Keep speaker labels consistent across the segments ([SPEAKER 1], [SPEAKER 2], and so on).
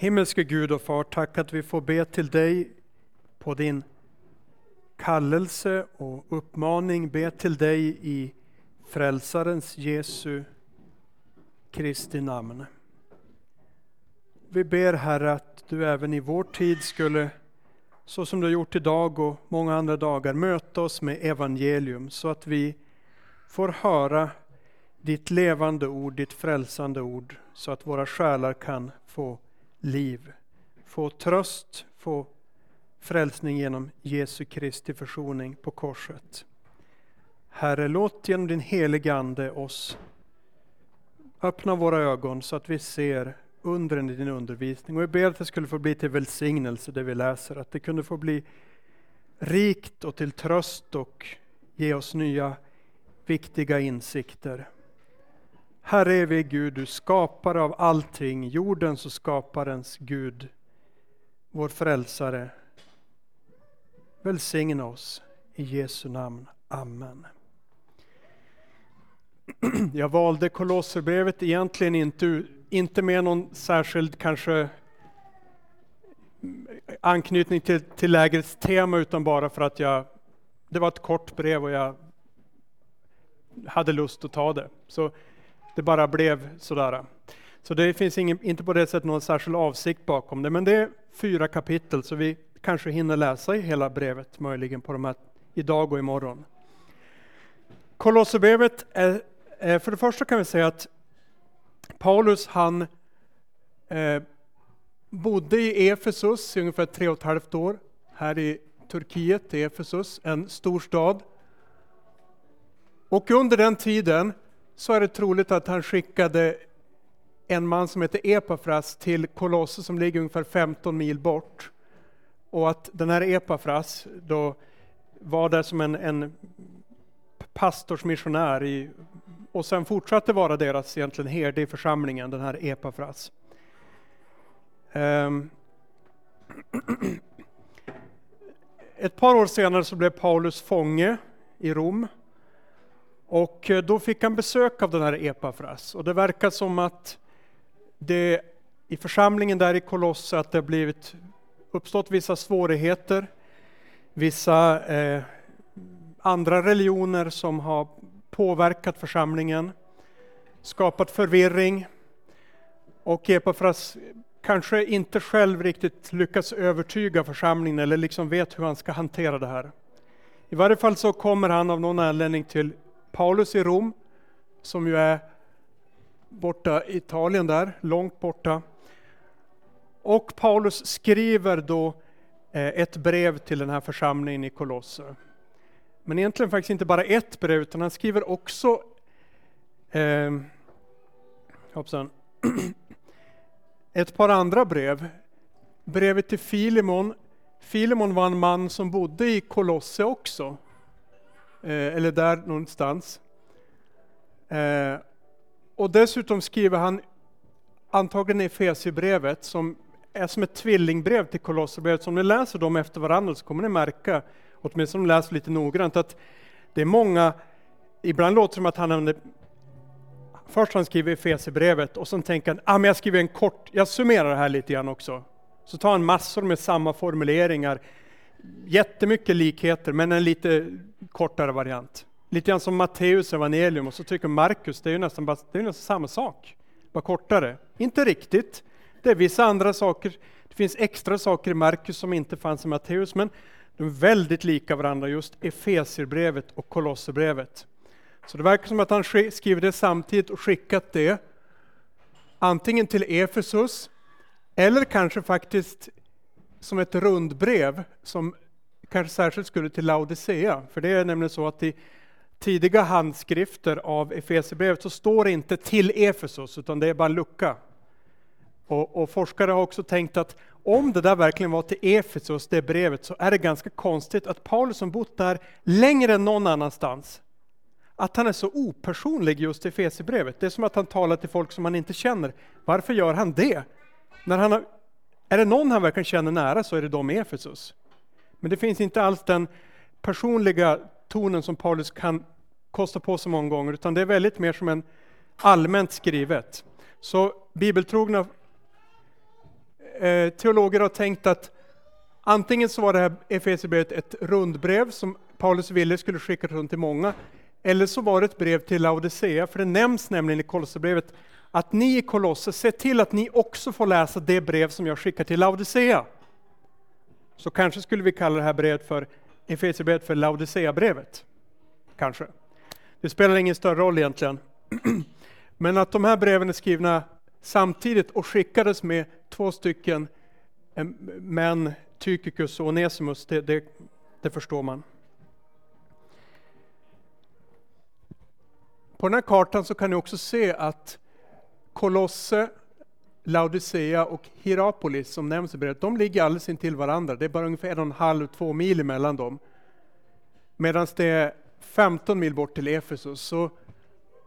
[SPEAKER 1] Himmelske Gud och Far, tack att vi får be till dig på din kallelse och uppmaning. Be till dig i Frälsarens Jesu Kristi namn. Vi ber Herre att du även i vår tid skulle, så som du har gjort idag och många andra dagar, möta oss med evangelium så att vi får höra ditt levande ord, ditt frälsande ord, så att våra själar kan få liv, få tröst, få frälsning genom Jesu Kristi försoning på korset. Herre, låt genom din helige Ande oss öppna våra ögon så att vi ser undren i din undervisning. Och jag ber att det skulle få bli till välsignelse det vi läser, att det kunde få bli rikt och till tröst och ge oss nya viktiga insikter. Herre är Gud, du skapare av allting, jordens och skaparens Gud, vår frälsare. Välsigna oss i Jesu namn. Amen. Jag valde Kolosserbrevet egentligen inte, inte med någon särskild kanske anknytning till, till lägrets tema utan bara för att jag, det var ett kort brev och jag hade lust att ta det. Så det bara blev sådär. Så det finns ingen, inte på det sättet någon särskild avsikt bakom det, men det är fyra kapitel så vi kanske hinner läsa i hela brevet möjligen på de här idag och imorgon. Kolosserbrevet är, för det första kan vi säga att Paulus han eh, bodde i Efesus i ungefär tre och ett halvt år, här i Turkiet, i Efesus, en stor stad. Och under den tiden så är det troligt att han skickade en man som heter Epafras till Kolosse som ligger ungefär 15 mil bort. Och att den här Epafras då var där som en, en pastorsmissionär i, och sen fortsatte vara deras egentligen herde i församlingen, den här Epafras. Um, ett par år senare så blev Paulus fånge i Rom och eh, då fick han besök av den här Epafras. Och det verkar som att det i församlingen där i Kolosse att det blivit uppstått vissa svårigheter, vissa eh, andra religioner som har påverkat församlingen, skapat förvirring. Och Epafras kanske inte själv riktigt lyckas övertyga församlingen eller liksom vet hur han ska hantera det här. I varje fall så kommer han av någon anledning till Paulus i Rom, som ju är borta i Italien där, långt borta. Och Paulus skriver då eh, ett brev till den här församlingen i Kolosser. Men egentligen faktiskt inte bara ett brev, utan han skriver också eh, hoppsan, ett par andra brev. Brevet till Filimon. Filimon var en man som bodde i Kolosse också. Eh, eller där någonstans. Eh, och dessutom skriver han antagligen Efesierbrevet som är som ett tvillingbrev till Kolosserbrevet. Så om ni läser dem efter varandra så kommer ni märka, åtminstone om ni läser lite noggrant, att det är många, ibland låter det som att han använder Först han skriver Efesierbrevet och sen tänker han, ah, men jag skriver en kort, jag summerar det här lite grann också. Så tar han massor med samma formuleringar, jättemycket likheter, men en lite kortare variant. Lite grann som Matteus evangelium och så tycker Markus, det är ju nästan, bara, det är nästan samma sak, bara kortare. Inte riktigt, det är vissa andra saker, det finns extra saker i Markus som inte fanns i Matteus, men de är väldigt lika varandra, just Efesierbrevet och Kolosserbrevet. Så det verkar som att han skriver det samtidigt och skickat det antingen till Efesus eller kanske faktiskt som ett rundbrev som kanske särskilt skulle till Laodicea. För det är nämligen så att i tidiga handskrifter av Efesierbrevet så står det inte till Efesos utan det är bara en lucka. Och, och, forskare har också tänkt att om det där verkligen var till Efesos, det brevet, så är det ganska konstigt att Paulus som bott där längre än någon annanstans, att han är så opersonlig just i Efesierbrevet. Det är som att han talar till folk som han inte känner. Varför gör han det? När han har, är det någon han verkligen känner nära så är det de i Efesus. Men det finns inte alls den personliga tonen som Paulus kan kosta på sig många gånger, utan det är väldigt mer som en allmänt skrivet. Så bibeltrogna eh, teologer har tänkt att antingen så var det här Efesierbrevet ett rundbrev som Paulus ville skulle skickas runt till många, eller så var det ett brev till Laodicea, för det nämns nämligen i Kolosserbrevet att ni i Kolosse, se till att ni också får läsa det brev som jag skickar till Laodicea. Så kanske skulle vi kalla det här brevet för Efesierbrevet för Laodicea-brevet. Kanske. Det spelar ingen större roll egentligen. Men att de här breven är skrivna samtidigt och skickades med två stycken män, Tychicus och Onesimus, det, det, det förstår man. På den här kartan så kan ni också se att Kolosse, Laodicea och Hierapolis som nämns i brevet, de ligger alldeles intill varandra. Det är bara ungefär en och en halv, två mil emellan dem. Medan det är 15 mil bort till Efesus. Så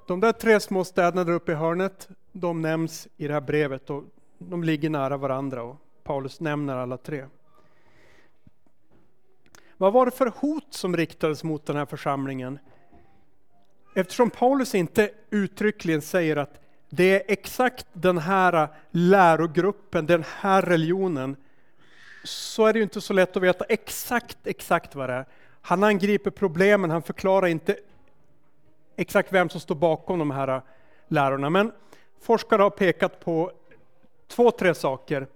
[SPEAKER 1] de där tre små städerna där uppe i hörnet, de nämns i det här brevet och de ligger nära varandra och Paulus nämner alla tre. Vad var det för hot som riktades mot den här församlingen? Eftersom Paulus inte uttryckligen säger att det är exakt den här lärogruppen, den här religionen, så är det ju inte så lätt att veta exakt, exakt vad det är. Han angriper problemen, han förklarar inte exakt vem som står bakom de här lärorna. Men forskare har pekat på två, tre saker.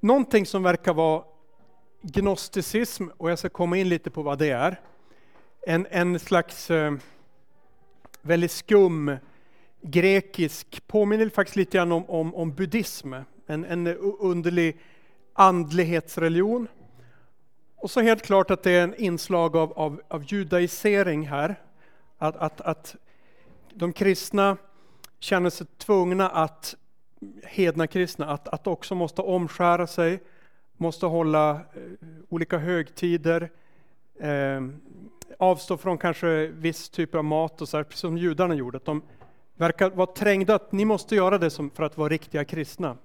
[SPEAKER 1] Någonting som verkar vara gnosticism, och jag ska komma in lite på vad det är. En, en slags eh, väldigt skum grekisk, påminner faktiskt lite grann om, om, om buddhism, en, en underlig andlighetsreligion. Och så helt klart att det är en inslag av, av, av judaisering här. Att, att, att de kristna känner sig tvungna att, hedna kristna, att, att också måste omskära sig, måste hålla eh, olika högtider, eh, avstå från kanske viss typ av mat och så här, precis som judarna gjorde. Att de verkar vara trängda att ni måste göra det som för att vara riktiga kristna.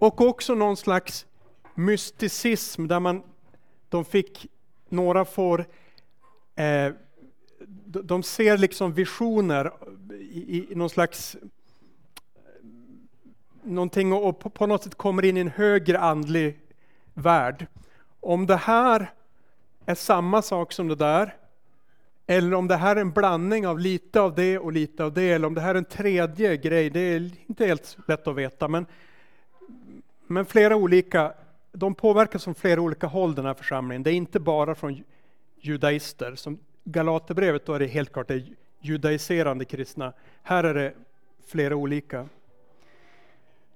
[SPEAKER 1] Och också någon slags mysticism där man, de fick, några får, eh, de ser liksom visioner i, i någon slags någonting och på, på något sätt kommer in i en högre andlig värld. Om det här är samma sak som det där, eller om det här är en blandning av lite av det och lite av det, eller om det här är en tredje grej, det är inte helt lätt att veta. Men, men flera olika, de påverkas från flera olika håll den här församlingen. Det är inte bara från judaister. Som Galaterbrevet, då är det helt klart det judaiserande kristna. Här är det flera olika.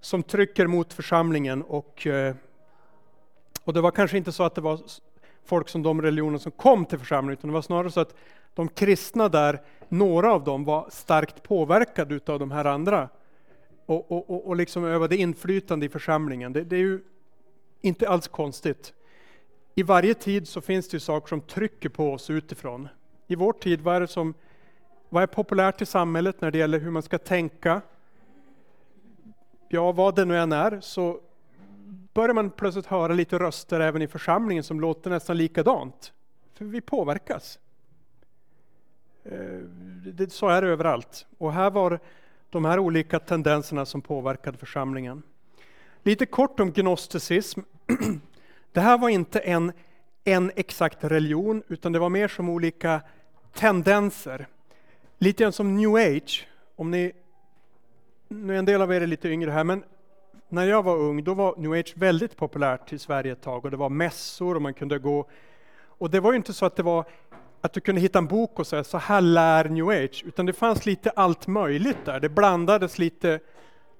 [SPEAKER 1] Som trycker mot församlingen och, eh, och det var kanske inte så att det var folk som de religioner som kom till församlingen, utan det var snarare så att de kristna där, några av dem var starkt påverkade utav de här andra och, och, och liksom övade inflytande i församlingen. Det, det, är ju inte alls konstigt. I varje tid så finns det ju saker som trycker på oss utifrån. I vår tid, vad är det som vad är populärt i samhället när det gäller hur man ska tänka? Ja, vad det nu än är, så börjar man plötsligt höra lite röster även i församlingen som låter nästan likadant. För vi påverkas. Eh, det, så är det överallt. Och här var de här olika tendenserna som påverkade församlingen. Lite kort om gnosticism. Det här var inte en, en exakt religion, utan det var mer som olika tendenser. Lite grann som new age. Om ni, nu är en del av er är lite yngre här, men när jag var ung då var new age väldigt populärt i Sverige ett tag och det var mässor och man kunde gå och det var ju inte så att det var att du kunde hitta en bok och säga så här lär new age, utan det fanns lite allt möjligt där. Det blandades lite.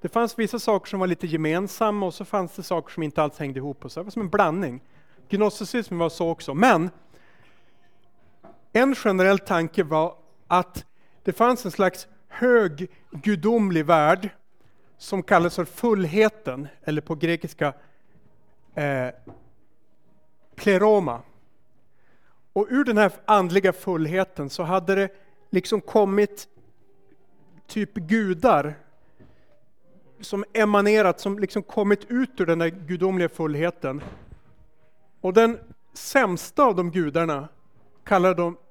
[SPEAKER 1] Det fanns vissa saker som var lite gemensamma och så fanns det saker som inte alls hängde ihop. Och så. Det var som en blandning. Gnosticism var så också. Men en generell tanke var att det fanns en slags hög gudomlig värld som kallas för fullheten, eller på grekiska eh, pleroma. Och ur den här andliga fullheten så hade det liksom kommit typ gudar som emanerat, som liksom kommit ut ur den där gudomliga fullheten. Och den sämsta av de gudarna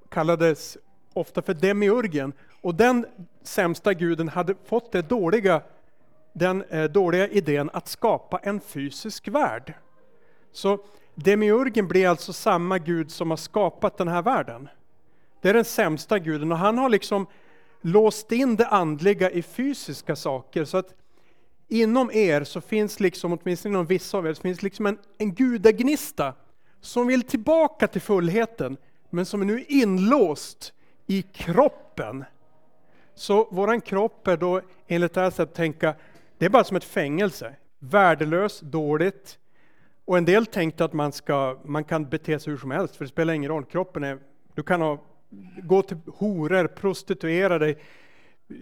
[SPEAKER 1] kallades ofta för demiurgen. Och den sämsta guden hade fått det dåliga den eh, dåliga idén att skapa en fysisk värld. Så demiurgen blir alltså samma gud som har skapat den här världen. Det är den sämsta guden och han har liksom låst in det andliga i fysiska saker. Så att inom er så finns liksom, åtminstone inom vissa av er, så finns liksom en, en gudagnista som vill tillbaka till fullheten, men som är nu inlåst i kroppen. Så våran kropp är då enligt det här sättet att tänka, det är bara som ett fängelse. Värdelöst, dåligt. Och en del tänkte att man, ska, man kan bete sig hur som helst, för det spelar ingen roll. Kroppen är, du kan ha, gå till horor, prostituera dig,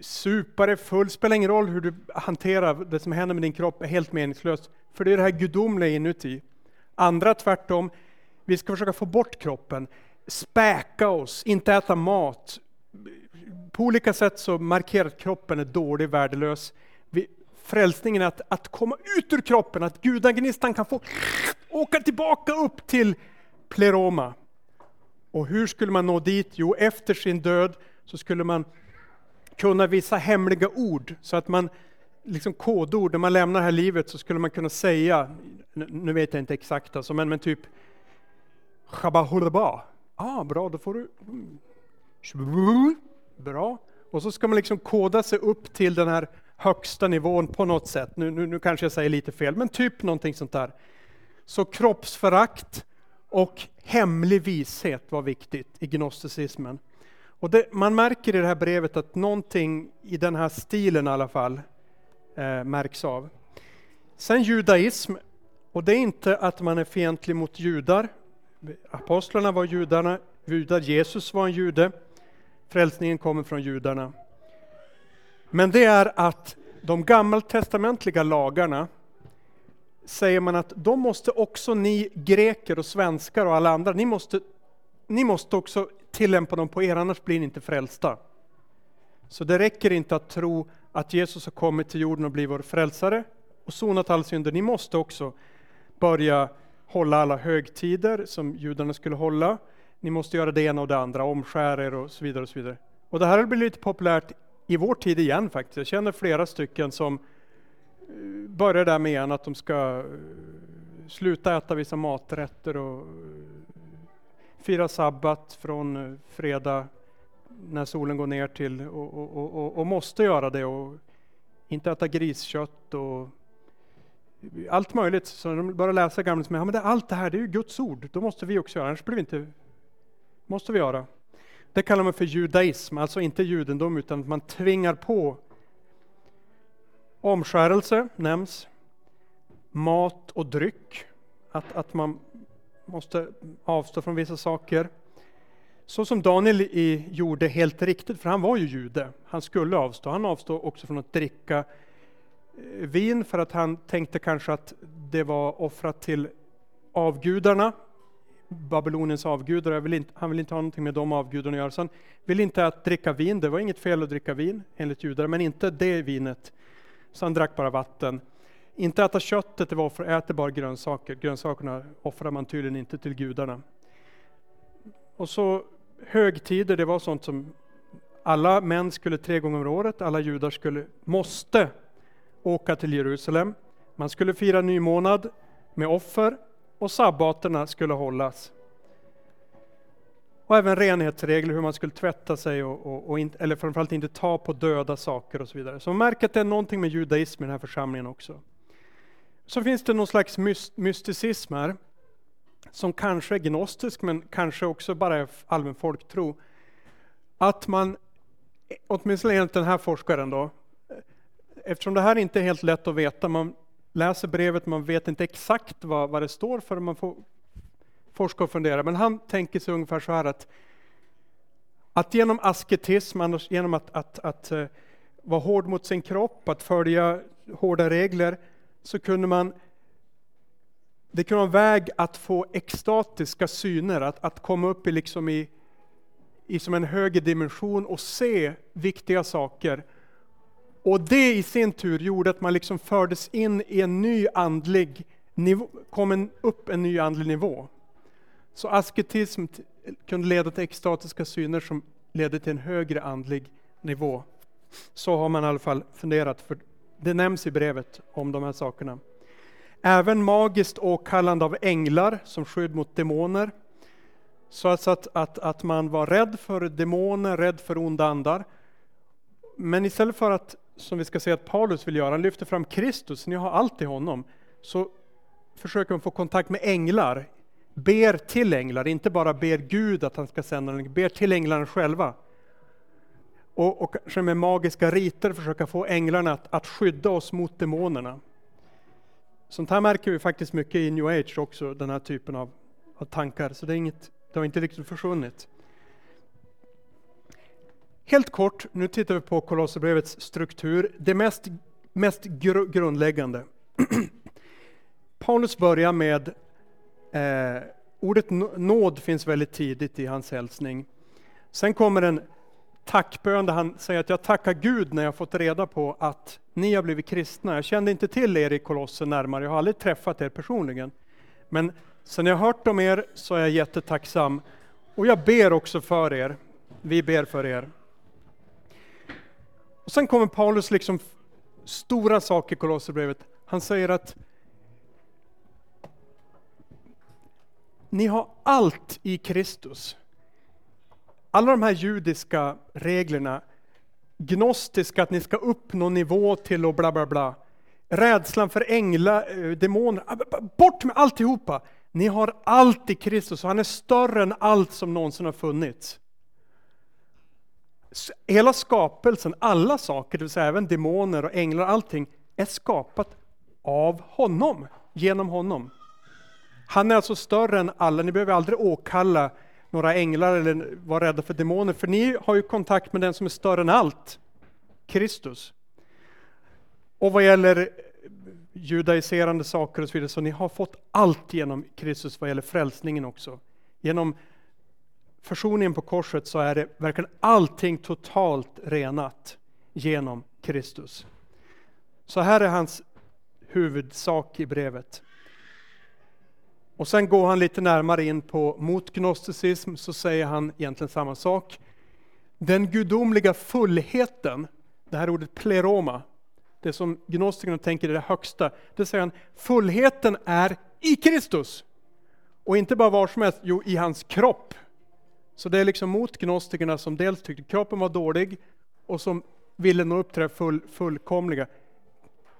[SPEAKER 1] supa dig full, Det spelar ingen roll hur du hanterar det som händer med din kropp, är helt meningslöst. För det är det här gudomliga inuti. Andra tvärtom, vi ska försöka få bort kroppen, späka oss, inte äta mat. På olika sätt så markerar att kroppen är dålig, värdelös. Vi, frälsningen att, att komma ut ur kroppen, att gudagnistan kan få åka tillbaka upp till pleroma. Och hur skulle man nå dit? Jo, efter sin död så skulle man kunna vissa hemliga ord så att man liksom kodord, när man lämnar det här livet så skulle man kunna säga, nu vet jag inte exakt alltså, men, men typ Shabahurba. Ah, bra, då får du... Mm. Bra. Och så ska man liksom koda sig upp till den här högsta nivån på något sätt. Nu, nu, nu kanske jag säger lite fel, men typ någonting sånt där. Så kroppsförakt och hemlig vishet var viktigt i gnosticismen. Och det, man märker i det här brevet att någonting i den här stilen i alla fall eh, märks av. Sen judaism, och det är inte att man är fientlig mot judar. Apostlarna var judarna, judar, Jesus var en jude. Frälsningen kommer från judarna. Men det är att de gammaltestamentliga lagarna säger man att de måste också ni greker och svenskar och alla andra, ni måste, ni måste också tillämpa dem på er, annars blir ni inte frälsta. Så det räcker inte att tro att Jesus har kommit till jorden och blivit vår frälsare och sonat all synder. Ni måste också börja hålla alla högtider som judarna skulle hålla. Ni måste göra det ena och det andra, omskära er och så vidare. Och så vidare. Och det här har blivit lite populärt i vår tid igen faktiskt. Jag känner flera stycken som eh, börjar där med igen att de ska eh, sluta äta vissa maträtter och eh, fira sabbat från fredag när solen går ner till och, och, och, och, måste göra det och inte äta griskött och allt möjligt. Så de börjar läsa gamla som ja, men det, allt det här det är ju Guds ord, då måste vi också göra, annars blir vi inte, måste vi göra. Det kallar man för judaism, alltså inte judendom utan att man tvingar på. Omskärelse nämns, mat och dryck, att, att man måste avstå från vissa saker. Så som Daniel i, gjorde helt riktigt, för han var ju jude. Han skulle avstå. Han avstod också från att dricka eh, vin för att han tänkte kanske att det var offrat till avgudarna, Babyloniens avgudar. Vill inte, han vill inte ha någonting med de avgudarna att göra. Så han vill inte att dricka vin. Det var inget fel att dricka vin enligt judar, men inte det vinet. Så han drack bara vatten. Inte äta köttet, det var offer, äter bara grönsaker. Grönsakerna offrar man tydligen inte till gudarna. Och så högtider, det var sånt som alla män skulle tre gånger om året, alla judar skulle, måste åka till Jerusalem. Man skulle fira nymånad med offer och sabbaterna skulle hållas. Och även renhetsregler, hur man skulle tvätta sig och, och, och in, eller framförallt inte ta på döda saker och så vidare. Så man märker att det är någonting med judaism i den här församlingen också. Så finns det någon slags mysticism här som kanske är gnostisk men kanske också bara är allmän folktro. Att man, åtminstone enligt den här forskaren då, eftersom det här inte är helt lätt att veta, man läser brevet, man vet inte exakt vad, vad det står för, man får forska och fundera, men han tänker sig ungefär så här att, att genom asketism, genom att, att, att, att vara hård mot sin kropp, att följa hårda regler, så kunde man det kunde vara en väg att få extatiska syner, att, att komma upp i, liksom i, i som en högre dimension och se viktiga saker. Och det i sin tur gjorde att man liksom fördes in i en ny andlig nivå, kom en, upp en ny andlig nivå. Så asketism kunde leda till extatiska syner som ledde till en högre andlig nivå. Så har man i alla fall funderat, för det nämns i brevet om de här sakerna. Även magiskt åkallande av änglar som skydd mot demoner. Så alltså att, att, att man var rädd för demoner, rädd för onda andar. Men istället för att, som vi ska se att Paulus vill göra, han lyfter fram Kristus, ni har allt i honom, så försöker man få kontakt med änglar, ber till änglar, inte bara ber Gud att han ska sända dem, ber till änglarna själva. Och, och kanske med magiska riter försöka få änglarna att, att skydda oss mot demonerna. Sånt här märker vi faktiskt mycket i new age också, den här typen av, av tankar, så det, är inget, det har inte riktigt försvunnit. Helt kort, nu tittar vi på Kolosserbrevets struktur, det mest, mest gr grundläggande. Paulus börjar med, eh, ordet nåd finns väldigt tidigt i hans hälsning. Sen kommer en tackbön där han säger att jag tackar Gud när jag fått reda på att ni har blivit kristna. Jag kände inte till er i Kolosser närmare, jag har aldrig träffat er personligen. Men sen jag hört om er så är jag jättetacksam. Och jag ber också för er. Vi ber för er. Och sen kommer Paulus liksom stora saker i Kolosserbrevet. Han säger att ni har allt i Kristus. Alla de här judiska reglerna, gnostiska, att ni ska uppnå nivå till och bla bla bla. Rädslan för änglar, eh, demoner, ah, bort med alltihopa. Ni har allt i Kristus och han är större än allt som någonsin har funnits. Hela skapelsen, alla saker, det vill säga även demoner och änglar, allting är skapat av honom, genom honom. Han är alltså större än alla, ni behöver aldrig åkalla några änglar eller vara rädda för demoner, för ni har ju kontakt med den som är större än allt, Kristus. Och vad gäller judaiserande saker och så vidare, så ni har fått allt genom Kristus vad gäller frälsningen också. Genom försoningen på korset så är det verkligen allting totalt renat genom Kristus. Så här är hans huvudsak i brevet. Och sen går han lite närmare in på mot gnosticism, så säger han egentligen samma sak. Den gudomliga fullheten, det här ordet pleroma, det som gnostikerna tänker är det högsta, det säger han, fullheten är i Kristus. Och inte bara var som helst, jo i hans kropp. Så det är liksom mot gnostikerna som dels tyckte kroppen var dålig och som ville nå upp till det full, fullkomliga.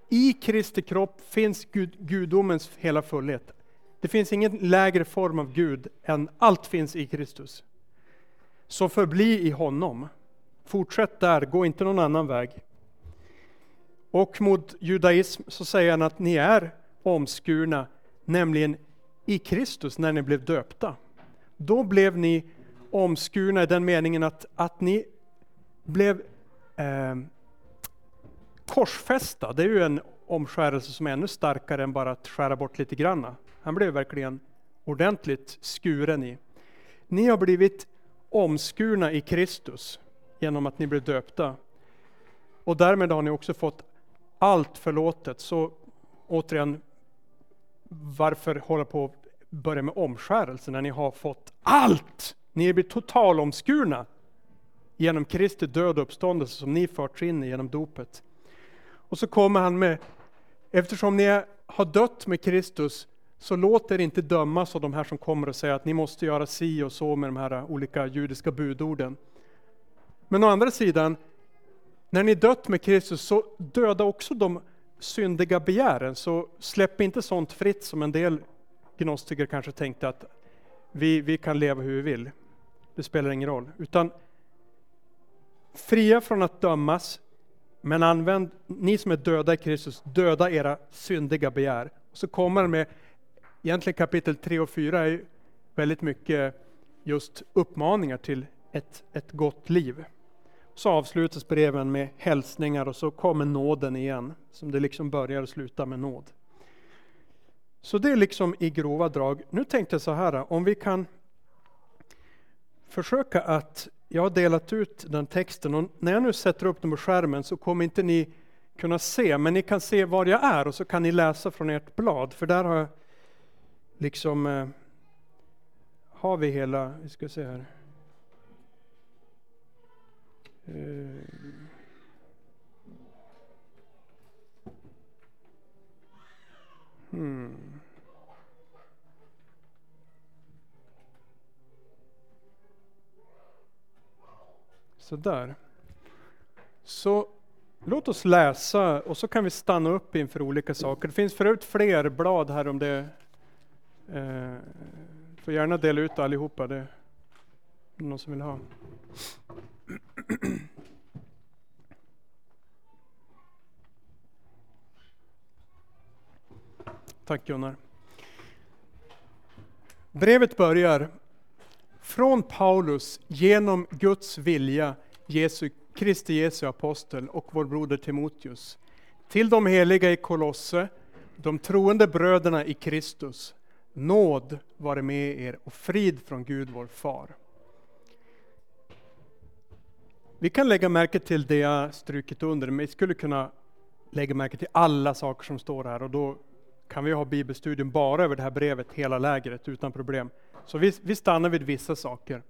[SPEAKER 1] I Kristi kropp finns Gud, gudomens hela fullhet. Det finns ingen lägre form av Gud än allt finns i Kristus. Så förbli i honom. Fortsätt där, gå inte någon annan väg. Och mot judaism så säger han att ni är omskurna, nämligen i Kristus när ni blev döpta. Då blev ni omskurna i den meningen att, att ni blev eh, korsfästa. Det är ju en omskärelse som är ännu starkare än bara att skära bort lite granna. Han blev verkligen ordentligt skuren i. Ni har blivit omskurna i Kristus genom att ni blev döpta. Och därmed har ni också fått allt förlåtet. Så återigen, varför hålla på att börja med omskärelse när ni har fått allt? Ni är blivit totalomskurna genom Kristi död och uppståndelse som ni förts in i genom dopet. Och så kommer han med, eftersom ni har dött med Kristus så låt er inte dömas av de här som kommer och säger att ni måste göra si och så med de här olika judiska budorden. Men å andra sidan, när ni dött med Kristus så döda också de syndiga begären, så släpp inte sånt fritt som en del gnostiker kanske tänkte att vi, vi kan leva hur vi vill. Det spelar ingen roll. Utan fria från att dömas, men använd, ni som är döda i Kristus, döda era syndiga begär. Och så kommer han med egentligen kapitel 3 och 4 är väldigt mycket just uppmaningar till ett, ett gott liv. Så avslutas breven med hälsningar och så kommer nåden igen, som det liksom börjar och slutar med nåd. Så det är liksom i grova drag. Nu tänkte jag så här, om vi kan försöka att, jag har delat ut den texten och när jag nu sätter upp den på skärmen så kommer inte ni kunna se, men ni kan se var jag är och så kan ni läsa från ert blad, för där har jag liksom, eh, har vi hela, vi ska se här. Eh. Hmm. Så där. Så låt oss läsa och så kan vi stanna upp inför olika saker. Det finns förut fler blad här om det. Eh, får gärna dela ut allihopa. Det är någon som vill ha. Tack Gunnar. Brevet börjar från Paulus genom Guds vilja, Jesu, Kristi Jesu apostel och vår broder Timoteus. Till de heliga i Kolosse, de troende bröderna i Kristus. Nåd vare med er och frid från Gud vår far. Vi kan lägga märke till det jag strukit under, men vi skulle kunna lägga märke till alla saker som står här och då kan vi ha bibelstudium bara över det här brevet, hela lägret, utan problem. Så vi, vi stannar vid vissa saker.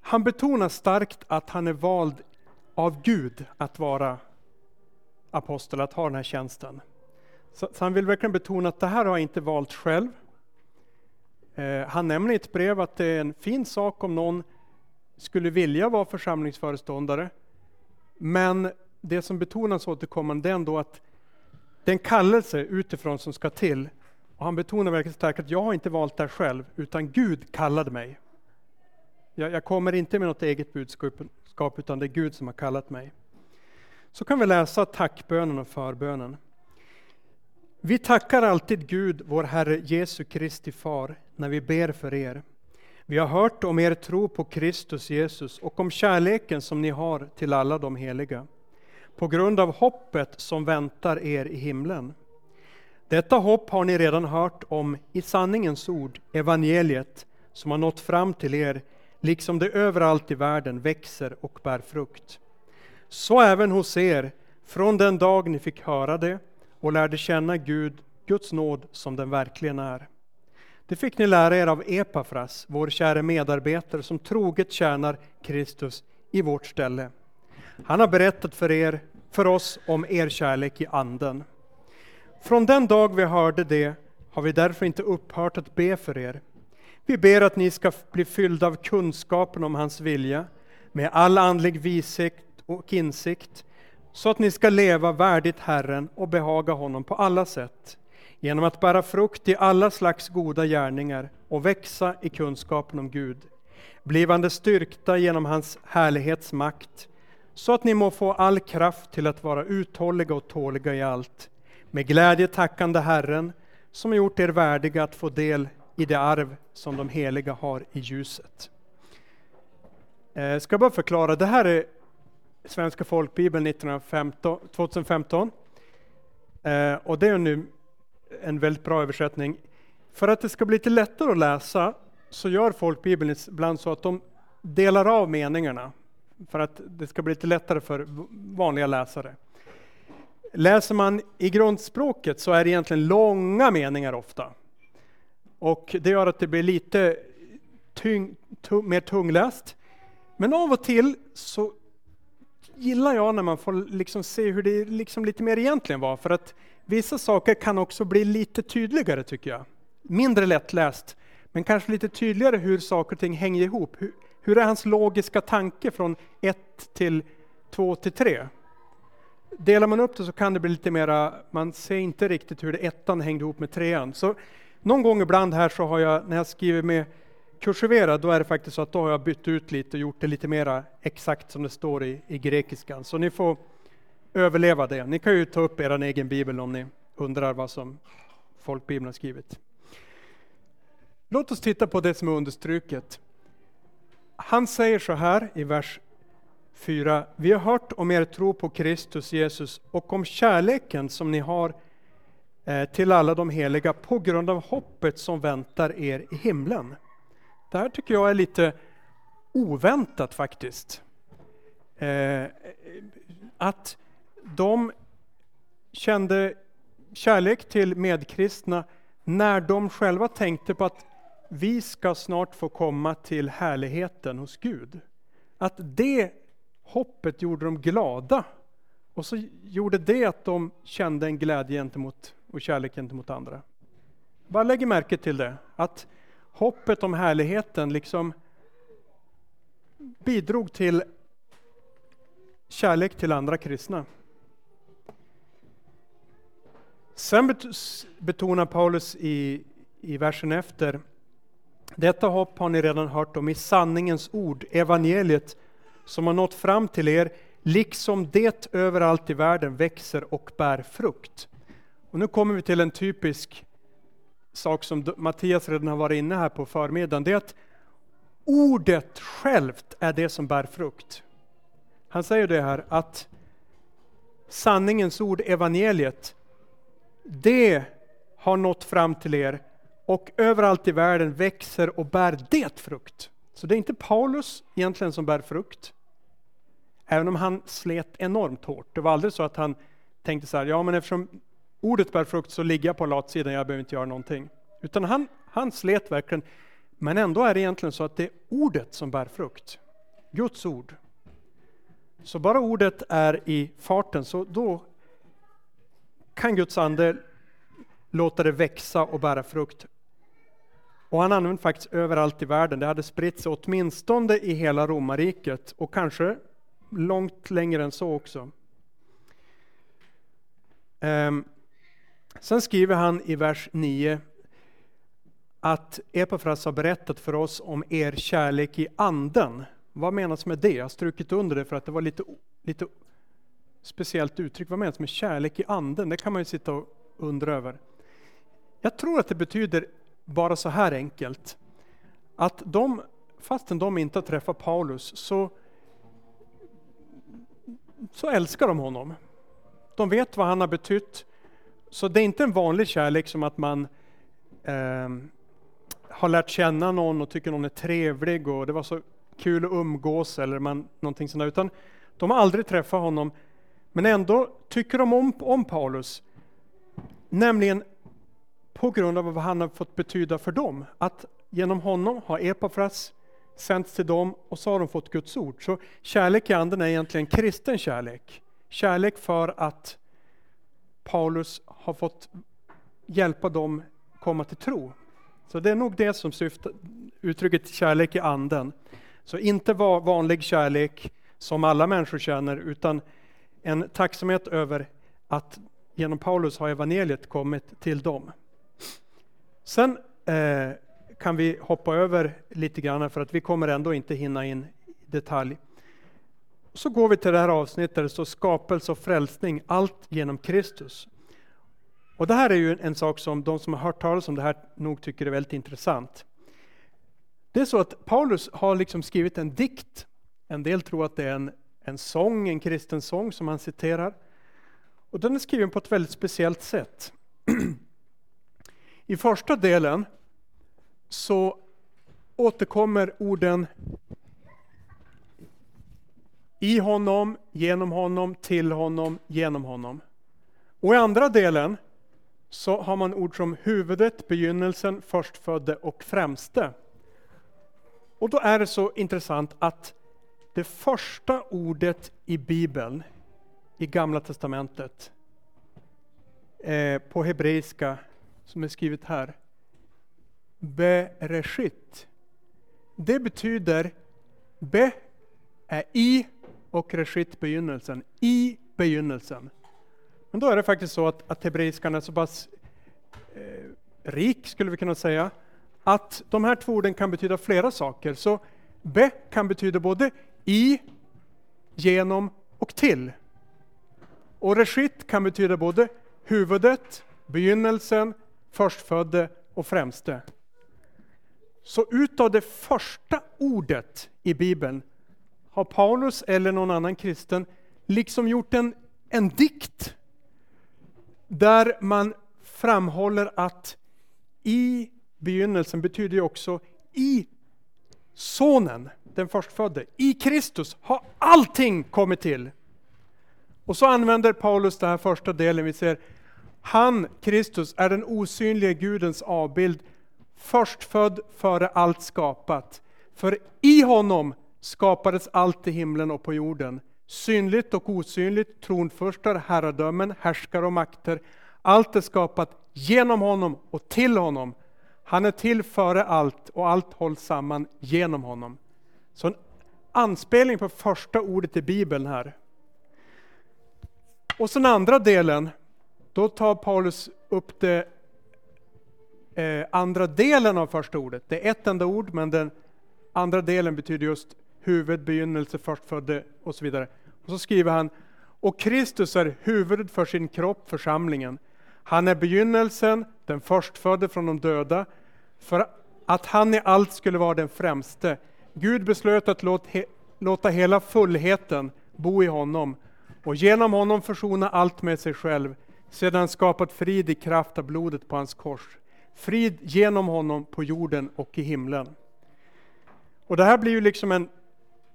[SPEAKER 1] Han betonar starkt att han är vald av Gud att vara apostel, att ha den här tjänsten. Så, så han vill verkligen betona att det här har jag inte valt själv. Eh, han nämner i ett brev att det är en fin sak om någon skulle vilja vara församlingsföreståndare. Men det som betonas återkommande är ändå att det är en kallelse utifrån som ska till. Och han betonar verkligen starkt att jag har inte valt det själv, utan Gud kallade mig. Jag, jag kommer inte med något eget budskap, utan det är Gud som har kallat mig. Så kan vi läsa tackbönen och förbönen. Vi tackar alltid Gud, vår Herre Jesu Kristi Far, när vi ber för er. Vi har hört om er tro på Kristus Jesus och om kärleken som ni har till alla de heliga på grund av hoppet som väntar er i himlen. Detta hopp har ni redan hört om i sanningens ord, evangeliet, som har nått fram till er, liksom det överallt i världen växer och bär frukt. Så även hos er, från den dag ni fick höra det och lärde känna Gud, Guds nåd som den verkligen är. Det fick ni lära er av Epafras, vår käre medarbetare som troget tjänar Kristus i vårt ställe. Han har berättat för er, för oss om er kärlek i anden. Från den dag vi hörde det har vi därför inte upphört att be för er. Vi ber att ni ska bli fyllda av kunskapen om hans vilja, med all andlig vishet och insikt, så att ni ska leva värdigt Herren och behaga honom på alla sätt, genom att bära frukt i alla slags goda gärningar och växa i kunskapen om Gud, blivande styrkta genom hans härlighetsmakt, så att ni må få all kraft till att vara uthålliga och tåliga i allt, med glädje tackande Herren, som gjort er värdiga att få del i det arv som de heliga har i ljuset. Eh, jag ska bara förklara, det här är Svenska folkbibeln 1915, 2015. Eh, och det är nu en väldigt bra översättning. För att det ska bli lite lättare att läsa så gör folkbibeln ibland så att de delar av meningarna för att det ska bli lite lättare för vanliga läsare. Läser man i grundspråket så är det egentligen långa meningar ofta. Och det gör att det blir lite tyng, tung, mer tungläst. Men av och till så gillar jag när man får liksom se hur det liksom lite mer egentligen var. För att vissa saker kan också bli lite tydligare tycker jag. Mindre lättläst, men kanske lite tydligare hur saker och ting hänger ihop. Hur, är hans logiska tanke från 1 till 2 till 3? Delar man upp det så kan det bli lite mera, man ser inte riktigt hur det ettan hängde ihop med trean. Så någon gång ibland här så har jag, när jag skriver med kursivera, då är det faktiskt så att då har jag bytt ut lite och gjort det lite mera exakt som det står i, i grekiskan. Så ni får överleva det. Ni kan ju ta upp er egen bibel om ni undrar vad som folkbibeln har skrivit. Låt oss titta på det som är understruket. Han säger så här i vers 4. Vi har hört om er tro på Kristus Jesus och om kärleken som ni har eh, till alla de heliga på grund av hoppet som väntar er i himlen. Det här tycker jag är lite oväntat faktiskt. Eh, att de kände kärlek till medkristna när de själva tänkte på att vi ska snart få komma till härligheten hos Gud. Att det hoppet gjorde dem glada. Och så gjorde det att de kände en glädje gentemot och kärlek gentemot andra. Bara lägg märke till det, att hoppet om härligheten liksom bidrog till kärlek till andra kristna. Sen betonar Paulus i, i versen efter, detta hopp har ni redan hört om i sanningens ord, evangeliet, som har nått fram till er, liksom det överallt i världen växer och bär frukt. Och nu kommer vi till en typisk sak som Mattias redan har varit inne här på förmiddagen, det är att ordet självt är det som bär frukt. Han säger det här att sanningens ord, evangeliet, det har nått fram till er och överallt i världen växer och bär det frukt. Så det är inte Paulus egentligen som bär frukt. Även om han slet enormt hårt. Det var aldrig så att han tänkte så här, ja men eftersom ordet bär frukt så ligger jag på latsidan, jag behöver inte göra någonting. Utan han, han slet verkligen. Men ändå är det egentligen så att det är ordet som bär frukt. Guds ord. Så bara ordet är i farten, så då kan Guds ande låta det växa och bära frukt. Och han använde faktiskt överallt i världen. Det hade spritt sig åtminstone i hela romarriket och kanske långt längre än så också. Ehm, sen skriver han i vers 9 att Epafras har berättat för oss om er kärlek i anden. Vad menas med det? Jag har strukit under det för att det var lite, lite speciellt uttryck. Vad menas med kärlek i anden? Det kan man ju sitta och undra över. Jag tror att det betyder bara så här enkelt. Att de, fastän de inte har träffat Paulus, så, så älskar de honom. De vet vad han har betytt. Så det är inte en vanlig kärlek som att man eh, har lärt känna någon och tycker någon är trevlig och det var så kul att umgås eller man, någonting sånt där. Utan de har aldrig träffat honom, men ändå tycker de om, om Paulus. Nämligen på grund av vad han har fått betyda för dem. Att genom honom har Epafras sänts till dem och så har de fått Guds ord. Så kärlek i anden är egentligen kristen kärlek. Kärlek för att Paulus har fått hjälpa dem komma till tro. Så det är nog det som syftar, uttrycket kärlek i anden. Så inte vanlig kärlek som alla människor känner, utan en tacksamhet över att genom Paulus har evangeliet kommit till dem. Sen eh, kan vi hoppa över lite grann för att vi kommer ändå inte hinna in i detalj. Så går vi till det här avsnittet där det står skapelse och frälsning, allt genom Kristus. Och det här är ju en sak som de som har hört talas om det här nog tycker är väldigt intressant. Det är så att Paulus har liksom skrivit en dikt. En del tror att det är en, en sång, en kristen sång som han citerar. Och den är skriven på ett väldigt speciellt sätt. I första delen så återkommer orden i honom, genom honom, till honom, genom honom. Och i andra delen så har man ord som huvudet, begynnelsen, förstfödde och främste. Och då är det så intressant att det första ordet i Bibeln, i Gamla Testamentet, eh, på hebreiska, som är skrivet här, Bereshit. Det betyder, be är i och reshit begynnelsen, i begynnelsen. Men då är det faktiskt så att, att hebreiskan är så pass eh, rik, skulle vi kunna säga, att de här två orden kan betyda flera saker. Så be kan betyda både i, genom och till. Och reshit kan betyda både huvudet, begynnelsen, förstfödde och främste. Så utav det första ordet i Bibeln har Paulus eller någon annan kristen liksom gjort en, en dikt där man framhåller att i begynnelsen betyder ju också i Sonen, den förstfödde, i Kristus har allting kommit till. Och så använder Paulus den här första delen, vi ser han, Kristus, är den osynliga Gudens avbild, förstfödd före allt skapat. För i honom skapades allt i himlen och på jorden, synligt och osynligt, tronförstar, herradömen, härskare och makter. Allt är skapat genom honom och till honom. Han är till före allt och allt hålls samman genom honom. Så en anspelning på första ordet i Bibeln här. Och sen andra delen, då tar Paulus upp det eh, andra delen av första ordet. Det är ett enda ord, men den andra delen betyder just huvud, begynnelse, förstfödde och så vidare. Och så skriver han, och Kristus är huvudet för sin kropp, församlingen. Han är begynnelsen, den förstfödde från de döda, för att han i allt skulle vara den främste. Gud beslöt att låta hela fullheten bo i honom och genom honom försona allt med sig själv, sedan skapat frid i kraft av blodet på hans kors. Frid genom honom på jorden och i himlen. Och det här blir ju liksom en,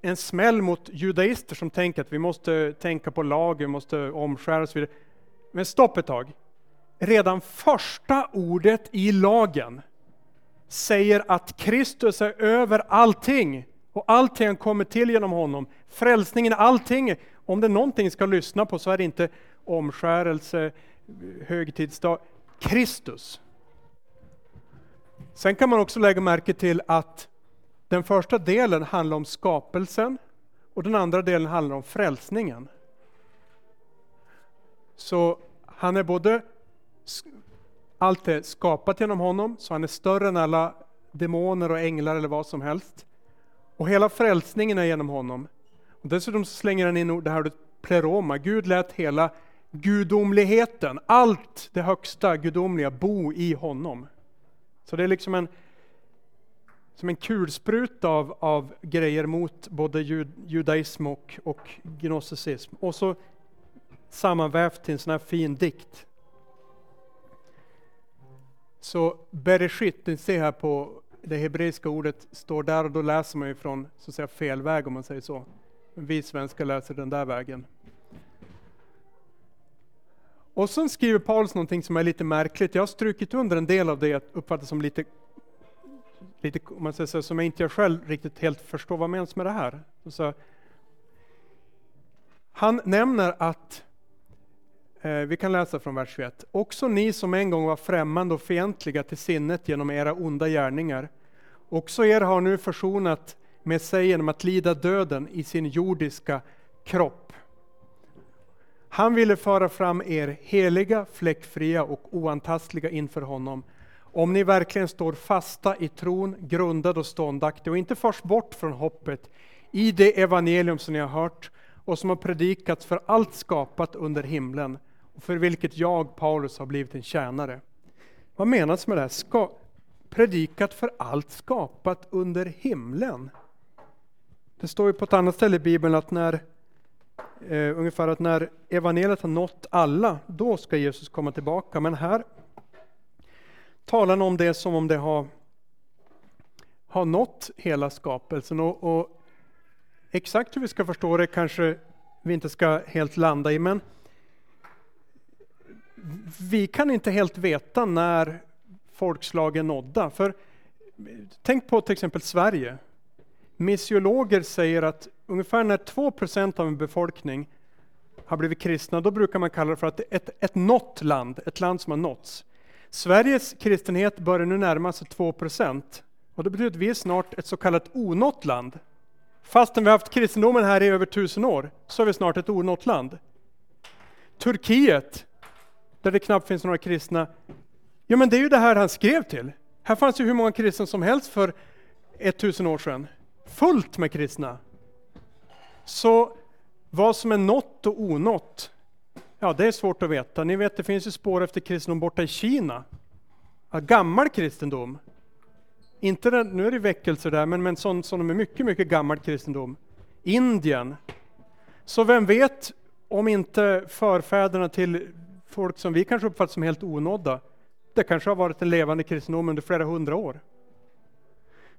[SPEAKER 1] en smäll mot judaister som tänker att vi måste tänka på lag, vi måste omskära och så vidare. Men stopp ett tag. Redan första ordet i lagen säger att Kristus är över allting och allting kommer till genom honom. Frälsningen, allting. Om det är någonting ska lyssna på så är det inte omskärelse, högtidsdag, Kristus. Sen kan man också lägga märke till att den första delen handlar om skapelsen och den andra delen handlar om frälsningen. Så han är både allt är skapat genom honom, så han är större än alla demoner och änglar eller vad som helst. Och hela frälsningen är genom honom. Och dessutom slänger han in det här ordet pleroma. Gud lät hela gudomligheten, allt det högsta gudomliga, bo i honom. Så det är liksom en, som en kulspruta av, av grejer mot både jud, judaism och, och gnosticism. Och så sammanvävt till en sån här fin dikt. Så Bereshit, ni ser här på det hebreiska ordet står där och då läser man ju från så att säga, fel väg om man säger så. Vi svenskar läser den där vägen. Och sen skriver Paulus någonting som är lite märkligt. Jag har strukit under en del av det jag uppfattar som lite, lite om man säger så, som jag inte jag själv riktigt helt förstår vad menas med det här. Så, han nämner att Eh, vi kan läsa från vers 21. Också ni som en gång var främmande och fientliga till sinnet genom era onda gärningar, också er har nu försonat med sig genom att lida döden i sin jordiska kropp. Han ville föra fram er heliga, fläckfria och oantastliga inför honom, om ni verkligen står fasta i tron, grundad och ståndaktig och inte förs bort från hoppet i det evangelium som ni har hört och som har predikats för allt skapat under himlen, och för vilket jag, Paulus, har blivit en tjänare. Vad menas med det här? Ska, predikat för allt skapat under himlen. Det står ju på ett annat ställe i Bibeln att när eh, ungefär att när evangeliet har nått alla, då ska Jesus komma tillbaka. Men här talar han om det som om det har, har nått hela skapelsen. Och, och exakt hur vi ska förstå det kanske vi inte ska helt landa i, men vi kan inte helt veta när folkslagen nådda. För tänk på till exempel Sverige. Missiologer säger att ungefär när 2% av en befolkning har blivit kristna, då brukar man kalla det för att ett, ett nått land, ett land som har nåtts. Sveriges kristenhet börjar nu närma sig 2% och det betyder att vi är snart ett så kallat onått land. Fastän vi har haft kristendomen här i över tusen år, så är vi snart ett onått land. Turkiet där det knappt finns några kristna. Ja, men det är ju det här han skrev till. Här fanns ju hur många kristna som helst för 1000 år sedan. Fullt med kristna. Så vad som är nått och onått, ja det är svårt att veta. Ni vet, det finns ju spår efter kristendom borta i Kina. Ja, gammal kristendom. Inte den, nu är det väckelser där, men, men sån som är mycket, mycket gammal kristendom. Indien. Så vem vet om inte förfäderna till folk som vi kanske uppfattar som helt onådda. Det kanske har varit en levande kristendom under flera hundra år.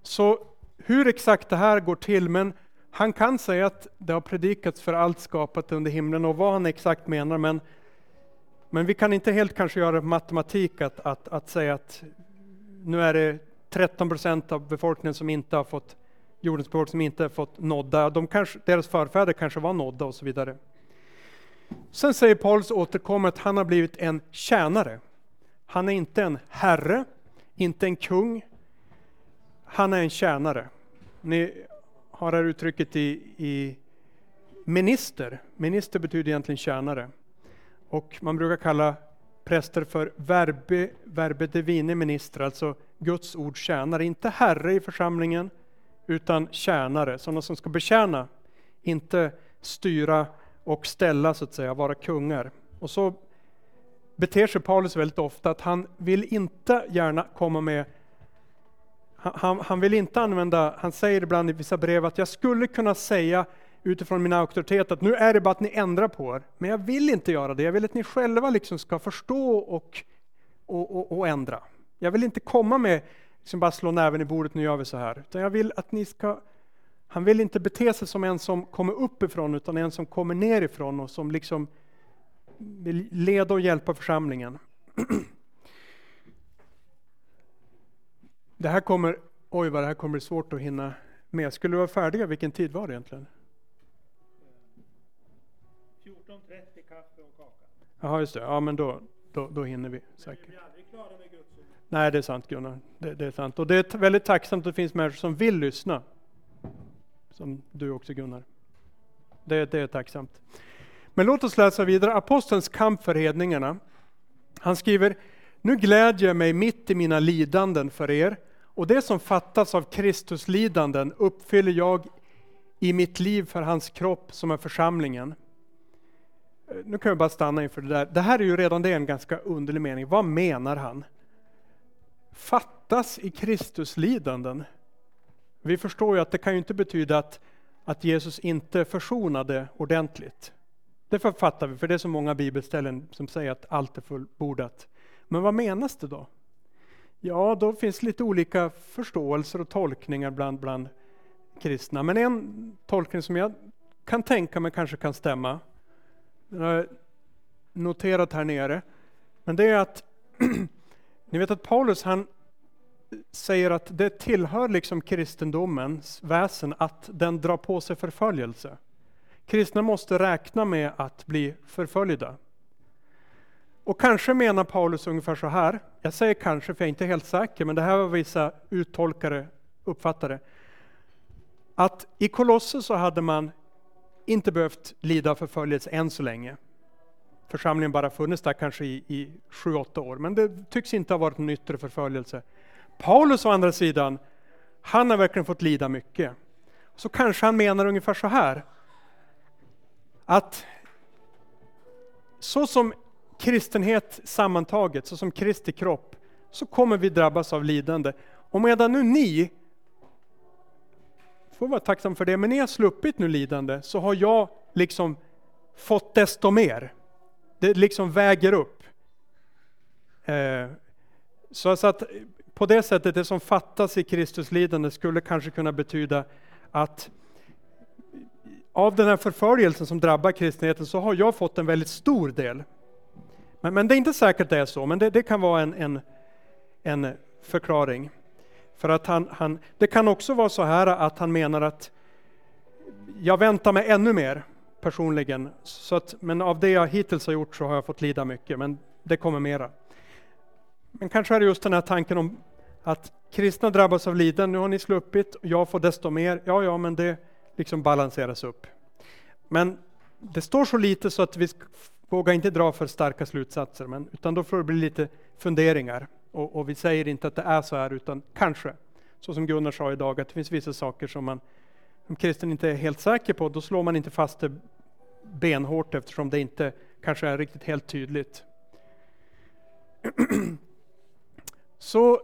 [SPEAKER 1] Så hur exakt det här går till, men han kan säga att det har predikats för allt skapat under himlen och vad han exakt menar, men, men vi kan inte helt kanske göra matematik att, att, att säga att nu är det 13 procent av befolkningen som inte har fått jordens befolkning som inte har fått nådda. De kanske, deras förfäder kanske var nådda och så vidare. Sen säger Paulus återkommer att han har blivit en tjänare. Han är inte en herre, inte en kung. Han är en tjänare. Ni har det här uttrycket i, i minister. Minister betyder egentligen tjänare. Och man brukar kalla präster för verbe, verbe divine minister, alltså Guds ord tjänare. Inte herre i församlingen, utan tjänare, sådana som ska betjäna, inte styra och ställa så att säga, vara kungar. Och så beter sig Paulus väldigt ofta att han vill inte gärna komma med han, han, vill inte använda, han säger ibland i vissa brev att jag skulle kunna säga utifrån min auktoritet att nu är det bara att ni ändrar på er. Men jag vill inte göra det, jag vill att ni själva liksom ska förstå och, och, och, och ändra. Jag vill inte komma med, liksom bara slå näven i bordet, nu gör vi så här. Utan jag vill att ni ska, han vill inte bete sig som en som kommer uppifrån, utan en som kommer nerifrån och som liksom vill leda och hjälpa församlingen. Det här kommer, oj vad det här kommer bli svårt att hinna med. Skulle vi vara färdiga, vilken tid var det egentligen?
[SPEAKER 2] 14.30 kaffe och kaka.
[SPEAKER 1] Jaha, just det. Ja, men då, då, då hinner vi säkert.
[SPEAKER 2] Vi.
[SPEAKER 1] Nej, det är sant Gunnar. Det, det är sant. Och det är väldigt tacksamt att det finns människor som vill lyssna. Som du också Gunnar. Det, det är tacksamt. Men låt oss läsa vidare. Apostelns kamp för hedningarna. Han skriver, nu glädjer jag mig mitt i mina lidanden för er och det som fattas av Kristus lidanden uppfyller jag i mitt liv för hans kropp som är församlingen. Eh, nu kan jag bara stanna inför det där. Det här är ju redan det en ganska underlig mening. Vad menar han? Fattas i Kristus lidanden? Vi förstår ju att det kan ju inte betyda att, att Jesus inte försonade ordentligt. Det fattar vi, för det är så många bibelställen som säger att allt är fullbordat. Men vad menas det då? Ja, då finns lite olika förståelser och tolkningar bland, bland kristna. Men en tolkning som jag kan tänka mig kanske kan stämma, den har jag noterat här nere, men det är att ni vet att Paulus han säger att det tillhör liksom kristendomens väsen att den drar på sig förföljelse. Kristna måste räkna med att bli förföljda. Och kanske menar Paulus ungefär så här, jag säger kanske för jag är inte helt säker, men det här var vissa uttolkare uppfattade. Att i Kolosser så hade man inte behövt lida förföljelse än så länge. Församlingen bara funnits där kanske i, i 7-8 år, men det tycks inte ha varit en yttre förföljelse. Paulus å andra sidan, han har verkligen fått lida mycket. Så kanske han menar ungefär så här, att så som kristenhet sammantaget, så som Kristi kropp, så kommer vi drabbas av lidande. Och medan nu ni får vara tacksam för det, men ni har sluppit nu lidande, så har jag liksom fått desto mer. Det liksom väger upp. Eh, så alltså att på det sättet, det som fattas i Kristus lidande skulle kanske kunna betyda att av den här förföljelsen som drabbar kristenheten så har jag fått en väldigt stor del. Men, men det är inte säkert det är så, men det, det kan vara en, en, en förklaring. För att han, han, det kan också vara så här att han menar att jag väntar mig ännu mer personligen. Så att, men av det jag hittills har gjort så har jag fått lida mycket, men det kommer mera. Men kanske är det just den här tanken om att kristna drabbas av lidande, nu har ni sluppit, jag får desto mer. Ja, ja, men det liksom balanseras upp. Men det står så lite så att vi vågar inte dra för starka slutsatser, men, utan då får det bli lite funderingar. Och, och, vi säger inte att det är så här, utan kanske. Så som Gunnar sa idag, att det finns vissa saker som man om kristen inte är helt säker på, då slår man inte fast det benhårt eftersom det inte kanske är riktigt helt tydligt. Så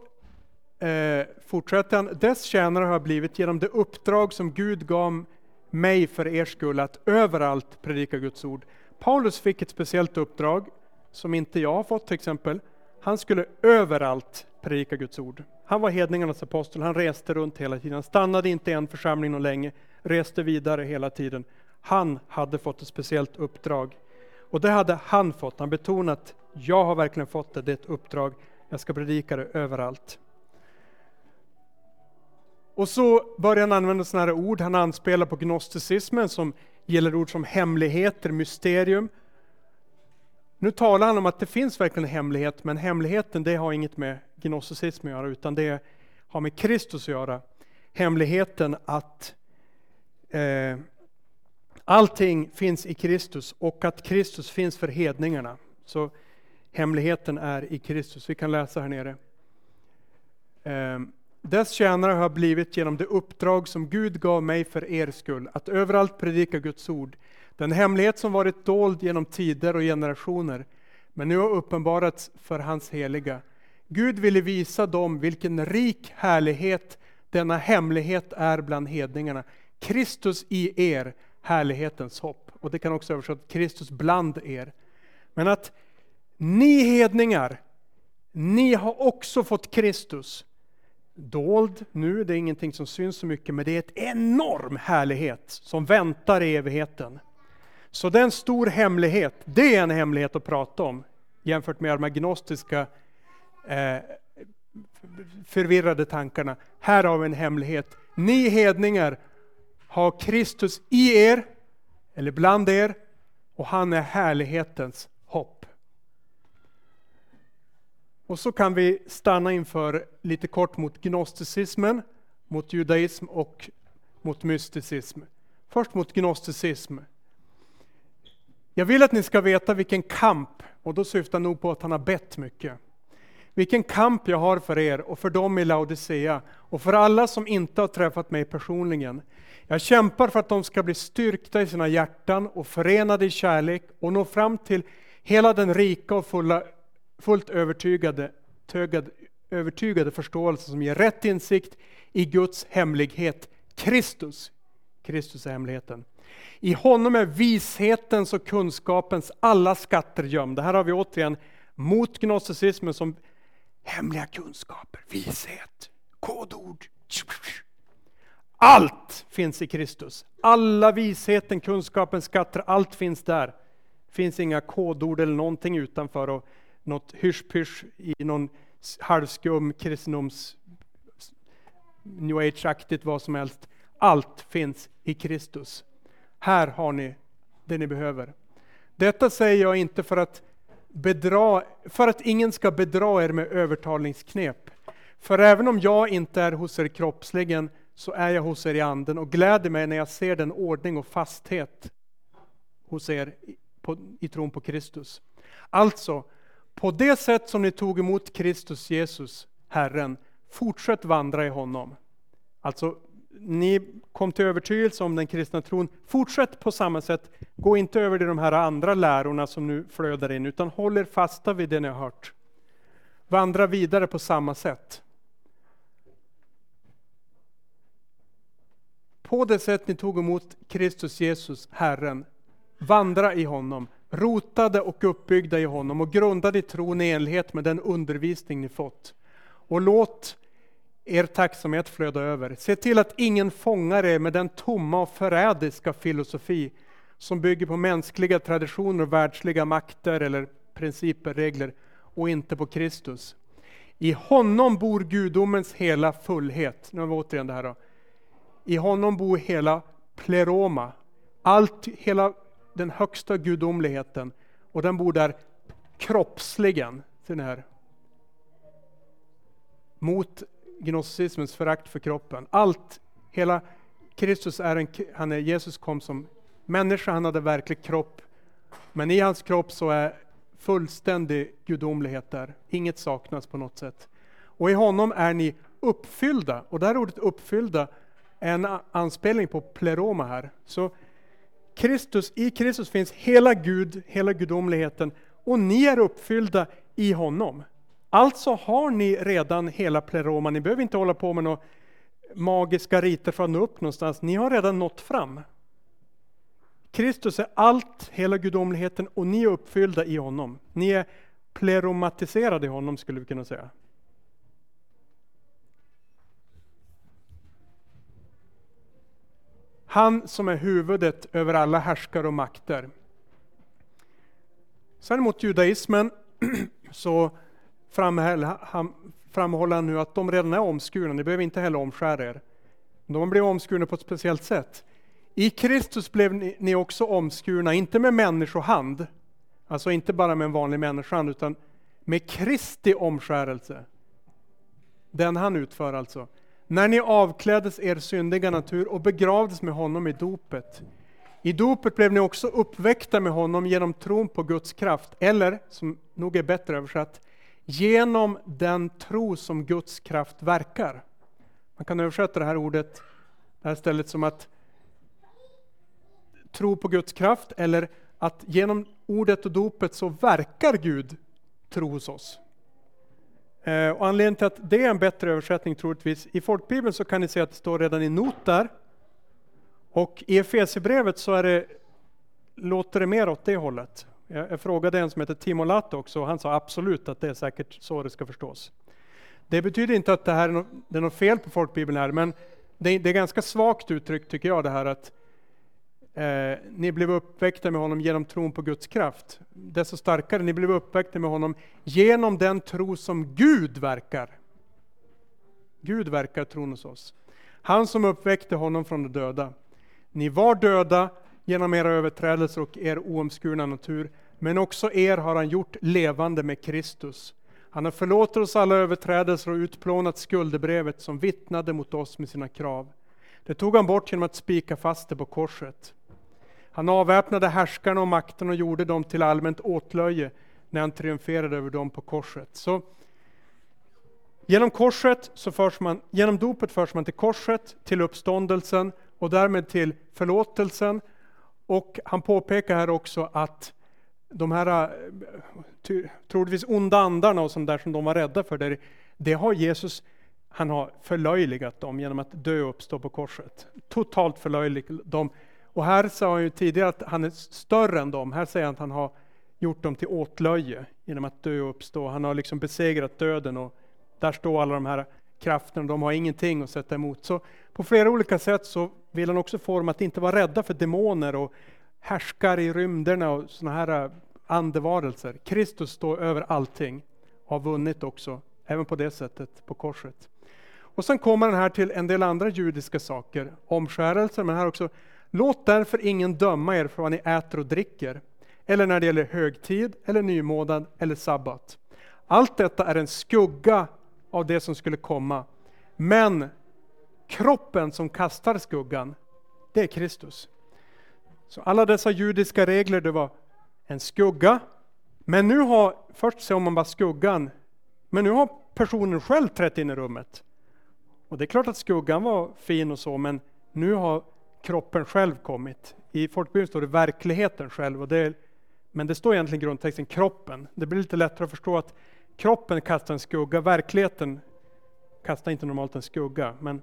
[SPEAKER 1] eh, fortsätter han, dess tjänare har blivit genom det uppdrag som Gud gav mig för er skull att överallt predika Guds ord. Paulus fick ett speciellt uppdrag som inte jag har fått till exempel. Han skulle överallt predika Guds ord. Han var hedningarnas apostel, han reste runt hela tiden. Han stannade inte i en församling någon länge, reste vidare hela tiden. Han hade fått ett speciellt uppdrag. Och det hade han fått. Han betonat, jag har verkligen fått det, det är ett uppdrag. Jag ska predika det överallt. Och så börjar han använda sådana här ord, han anspelar på gnosticismen som gäller ord som hemligheter, mysterium. Nu talar han om att det finns verkligen en hemlighet, men hemligheten det har inget med gnosticism att göra, utan det har med Kristus att göra. Hemligheten att eh, allting finns i Kristus och att Kristus finns för hedningarna. Så hemligheten är i Kristus. Vi kan läsa här nere. Eh, dess tjänare har blivit genom det uppdrag som Gud gav mig för er skull, att överallt predika Guds ord. Den hemlighet som varit dold genom tider och generationer, men nu har uppenbarats för hans heliga. Gud ville visa dem vilken rik härlighet denna hemlighet är bland hedningarna. Kristus i er, härlighetens hopp. Och det kan också översättas Kristus bland er. Men att ni hedningar, ni har också fått Kristus dold nu, det är ingenting som syns så mycket, men det är ett enorm härlighet som väntar i evigheten. Så det är en stor hemlighet, det är en hemlighet att prata om jämfört med de agnostiska eh, förvirrade tankarna. Här har vi en hemlighet. Ni hedningar har Kristus i er, eller bland er, och han är härlighetens hopp. Och så kan vi stanna inför lite kort mot gnosticismen, mot judaism och mot mysticism. Först mot gnosticism. Jag vill att ni ska veta vilken kamp, och då syftar nog på att han har bett mycket. Vilken kamp jag har för er och för dem i Laodicea och för alla som inte har träffat mig personligen. Jag kämpar för att de ska bli styrkta i sina hjärtan och förenade i kärlek och nå fram till hela den rika och fulla, fullt övertygade, tögad, övertygade förståelse som ger rätt insikt i Guds hemlighet, Kristus. Kristus är hemligheten. I honom är vishetens och kunskapens alla skatter gömda. Här har vi återigen mot gnosticismen som hemliga kunskaper, vishet, kodord. Allt finns i Kristus. Alla visheten, kunskapens, skatter, allt finns där. Det finns inga kodord eller någonting utanför och något hysch i någon halvskum kristendoms new age-aktigt vad som helst. Allt finns i Kristus. Här har ni det ni behöver. Detta säger jag inte för att bedra, för att ingen ska bedra er med övertalningsknep. För även om jag inte är hos er kroppsligen så är jag hos er i anden och gläder mig när jag ser den ordning och fasthet hos er på, i tron på Kristus. Alltså, på det sätt som ni tog emot Kristus Jesus, Herren, fortsätt vandra i honom. Alltså, ni kom till övertygelse om den kristna tron, fortsätt på samma sätt. Gå inte över till de här andra lärorna som nu flödar in, utan håll er fasta vid det ni har hört. Vandra vidare på samma sätt. På det sätt ni tog emot Kristus Jesus, Herren, vandra i honom, rotade och uppbyggda i honom och grundade i tron i enlighet med den undervisning ni fått. Och låt er tacksamhet flöda över. Se till att ingen fångar er med den tomma och förrädiska filosofi som bygger på mänskliga traditioner och världsliga makter eller principer, regler och inte på Kristus. I honom bor gudomens hela fullhet. Nu har vi återigen det här då. I honom bor hela pleroma, allt, hela den högsta gudomligheten och den bor där kroppsligen. Ser ni här? Mot gnosticismens förakt för kroppen. Allt, hela Kristus är en, han är, Jesus kom som människa, han hade verklig kropp. Men i hans kropp så är fullständig gudomlighet där. Inget saknas på något sätt. Och i honom är ni uppfyllda. Och det här ordet uppfyllda är en anspelning på pleroma här. Så Kristus, i Kristus finns hela Gud, hela gudomligheten och ni är uppfyllda i honom. Alltså har ni redan hela pleroma, ni behöver inte hålla på med några magiska riter för att nå upp någonstans, ni har redan nått fram. Kristus är allt, hela gudomligheten, och ni är uppfyllda i honom. Ni är pleromatiserade i honom skulle vi kunna säga. Han som är huvudet över alla härskare och makter. Sen mot judaismen så framhåller han nu att de redan är omskurna, ni behöver inte heller omskära er. De blev omskurna på ett speciellt sätt. I Kristus blev ni också omskurna, inte med människohand. Alltså inte bara med en vanlig människa, utan med Kristi omskärelse. Den han utför alltså. När ni avkläddes er syndiga natur och begravdes med honom i dopet. I dopet blev ni också uppväckta med honom genom tron på Guds kraft, eller, som nog är bättre översatt, genom den tro som Guds kraft verkar. Man kan översätta det här ordet, det här stället som att tro på Guds kraft, eller att genom ordet och dopet så verkar Gud tro hos oss. Eh, och anledningen till att det är en bättre översättning troligtvis, i folkbibeln så kan ni se att det står redan i not där. Och i Efesierbrevet så är det, låter det mer åt det hållet. Jag, jag frågade en som heter Timo Latt också och han sa absolut att det är säkert så det ska förstås. Det betyder inte att det här är något, det är något fel på folkbibeln här, men det, det är ganska svagt uttryckt tycker jag det här att Eh, ni blev uppväckta med honom genom tron på Guds kraft. Desto starkare, ni blev uppväckta med honom genom den tro som Gud verkar. Gud verkar tron hos oss. Han som uppväckte honom från de döda. Ni var döda genom era överträdelser och er oomskurna natur, men också er har han gjort levande med Kristus. Han har förlåtit oss alla överträdelser och utplånat skuldebrevet som vittnade mot oss med sina krav. Det tog han bort genom att spika fast det på korset. Han avväpnade härskarna och makten och gjorde dem till allmänt åtlöje när han triumferade över dem på korset. Så genom korset så förs man, genom dopet förs man till korset, till uppståndelsen och därmed till förlåtelsen. Och han påpekar här också att de här eh, troligtvis onda andarna och sånt där som de var rädda för, det, det har Jesus han har förlöjligat dem genom att dö och uppstå på korset. Totalt förlöjligat dem och här sa han ju tidigare att han är större än dem. Här säger han att han har gjort dem till åtlöje genom att dö och uppstå. Han har liksom besegrat döden och där står alla de här krafterna. De har ingenting att sätta emot. Så på flera olika sätt så vill han också få dem att inte vara rädda för demoner och härskar i rymderna och sådana här äh, andevarelser. Kristus står över allting och har vunnit också, även på det sättet, på korset. Och sen kommer han här till en del andra judiska saker, omskärelser, men här också Låt därför ingen döma er för vad ni äter och dricker, eller när det gäller högtid, eller nymånad eller sabbat. Allt detta är en skugga av det som skulle komma. Men kroppen som kastar skuggan, det är Kristus. Så alla dessa judiska regler, det var en skugga. Men nu har, först ser man bara skuggan, men nu har personen själv trätt in i rummet. Och det är klart att skuggan var fin och så, men nu har kroppen själv kommit. I folkbibeln står det verkligheten själv, och det men det står egentligen i grundtexten kroppen. Det blir lite lättare att förstå att kroppen kastar en skugga, verkligheten kastar inte normalt en skugga. Men...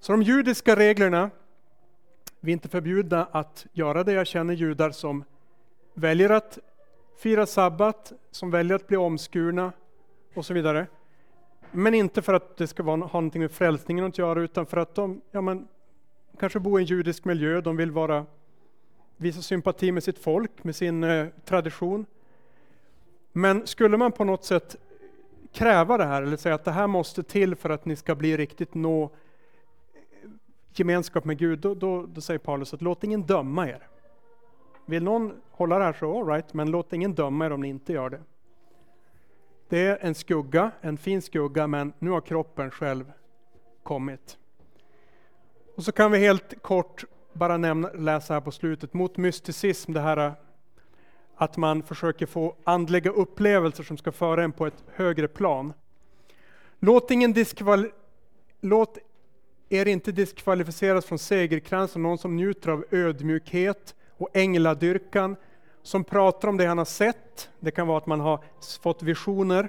[SPEAKER 1] Så de judiska reglerna, vi är inte förbjudna att göra det. Jag känner judar som väljer att fira sabbat, som väljer att bli omskurna och så vidare. Men inte för att det ska vara, ha någonting med frälsningen att göra, utan för att de ja, men, kanske bor i en judisk miljö, de vill vara, visa sympati med sitt folk, med sin eh, tradition. Men skulle man på något sätt kräva det här, eller säga att det här måste till för att ni ska bli riktigt nå eh, gemenskap med Gud, då, då, då säger Paulus att låt ingen döma er. Vill någon hålla det här så all right, men låt ingen döma er om ni inte gör det. Det är en skugga, en fin skugga, men nu har kroppen själv kommit. Och så kan vi helt kort bara nämna, läsa här på slutet, mot mysticism, det här att man försöker få andliga upplevelser som ska föra en på ett högre plan. Låt, ingen diskval Låt er inte diskvalificeras från segerkransen, någon som njuter av ödmjukhet och ängladyrkan, som pratar om det han har sett, det kan vara att man har fått visioner,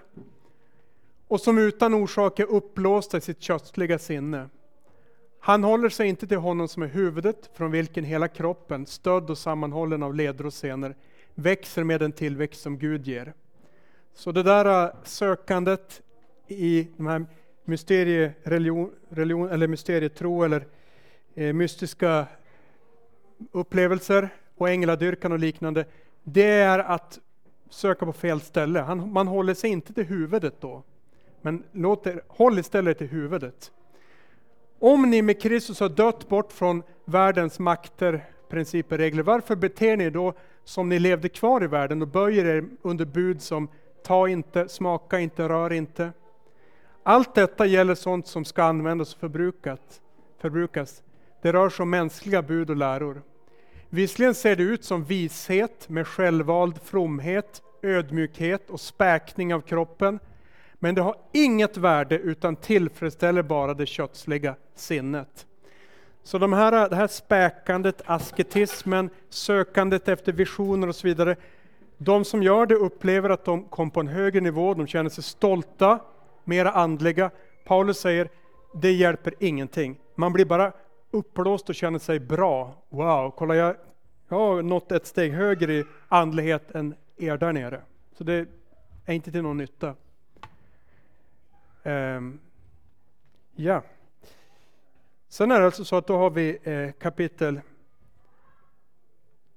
[SPEAKER 1] och som utan orsak är uppblåsta i sitt köttliga sinne. Han håller sig inte till honom som är huvudet, från vilken hela kroppen, stödd och sammanhållen av leder och senor, växer med den tillväxt som Gud ger. Så det där äh, sökandet i de här mysteriereligion, religion, eller mysterietro eller eh, mystiska upplevelser och ängladyrkan och liknande, det är att söka på fel ställe. Han, man håller sig inte till huvudet då. Men låt er, håll istället till huvudet. Om ni med Kristus har dött bort från världens makter principer, regler, varför beter ni då som ni levde kvar i världen och böjer er under bud som ta inte, smaka inte, rör inte? Allt detta gäller sånt som ska användas och förbrukat, förbrukas. Det rör sig om mänskliga bud och läror. Visserligen ser det ut som vishet med självvald fromhet, ödmjukhet och späkning av kroppen, men det har inget värde utan tillfredsställer bara det kötsliga sinnet. Så de här, det här späkandet, asketismen, sökandet efter visioner och så vidare, de som gör det upplever att de kom på en högre nivå, de känner sig stolta, mera andliga. Paulus säger, det hjälper ingenting. Man blir bara uppblåst och känner sig bra. Wow, kolla jag, jag har nått ett steg högre i andlighet än er där nere. Så det är inte till någon nytta. Um, ja. Sen är det alltså så att då har vi eh, kapitel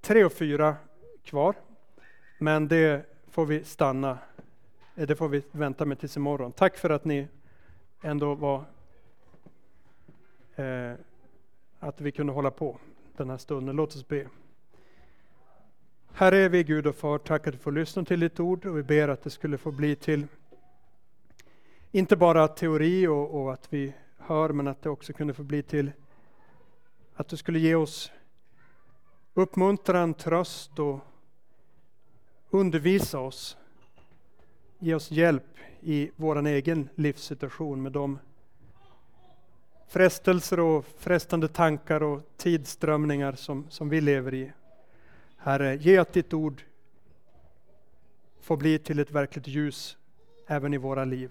[SPEAKER 1] 3 och 4 kvar. Men det får vi stanna, eh, det får vi vänta med tills imorgon. Tack för att ni ändå var eh, att vi kunde hålla på den här stunden. Låt oss be. Herre är vi Gud och Far, tack att vi får lyssna till ditt ord och vi ber att det skulle få bli till inte bara teori och, och att vi hör, men att det också kunde få bli till att du skulle ge oss uppmuntran, tröst och undervisa oss. Ge oss hjälp i vår egen livssituation med de frestelser och frestande tankar och tidströmningar som, som vi lever i. Herre, ge att ditt ord får bli till ett verkligt ljus även i våra liv.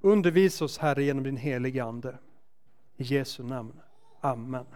[SPEAKER 1] Undervisa oss Herre genom din helige Ande. I Jesu namn. Amen.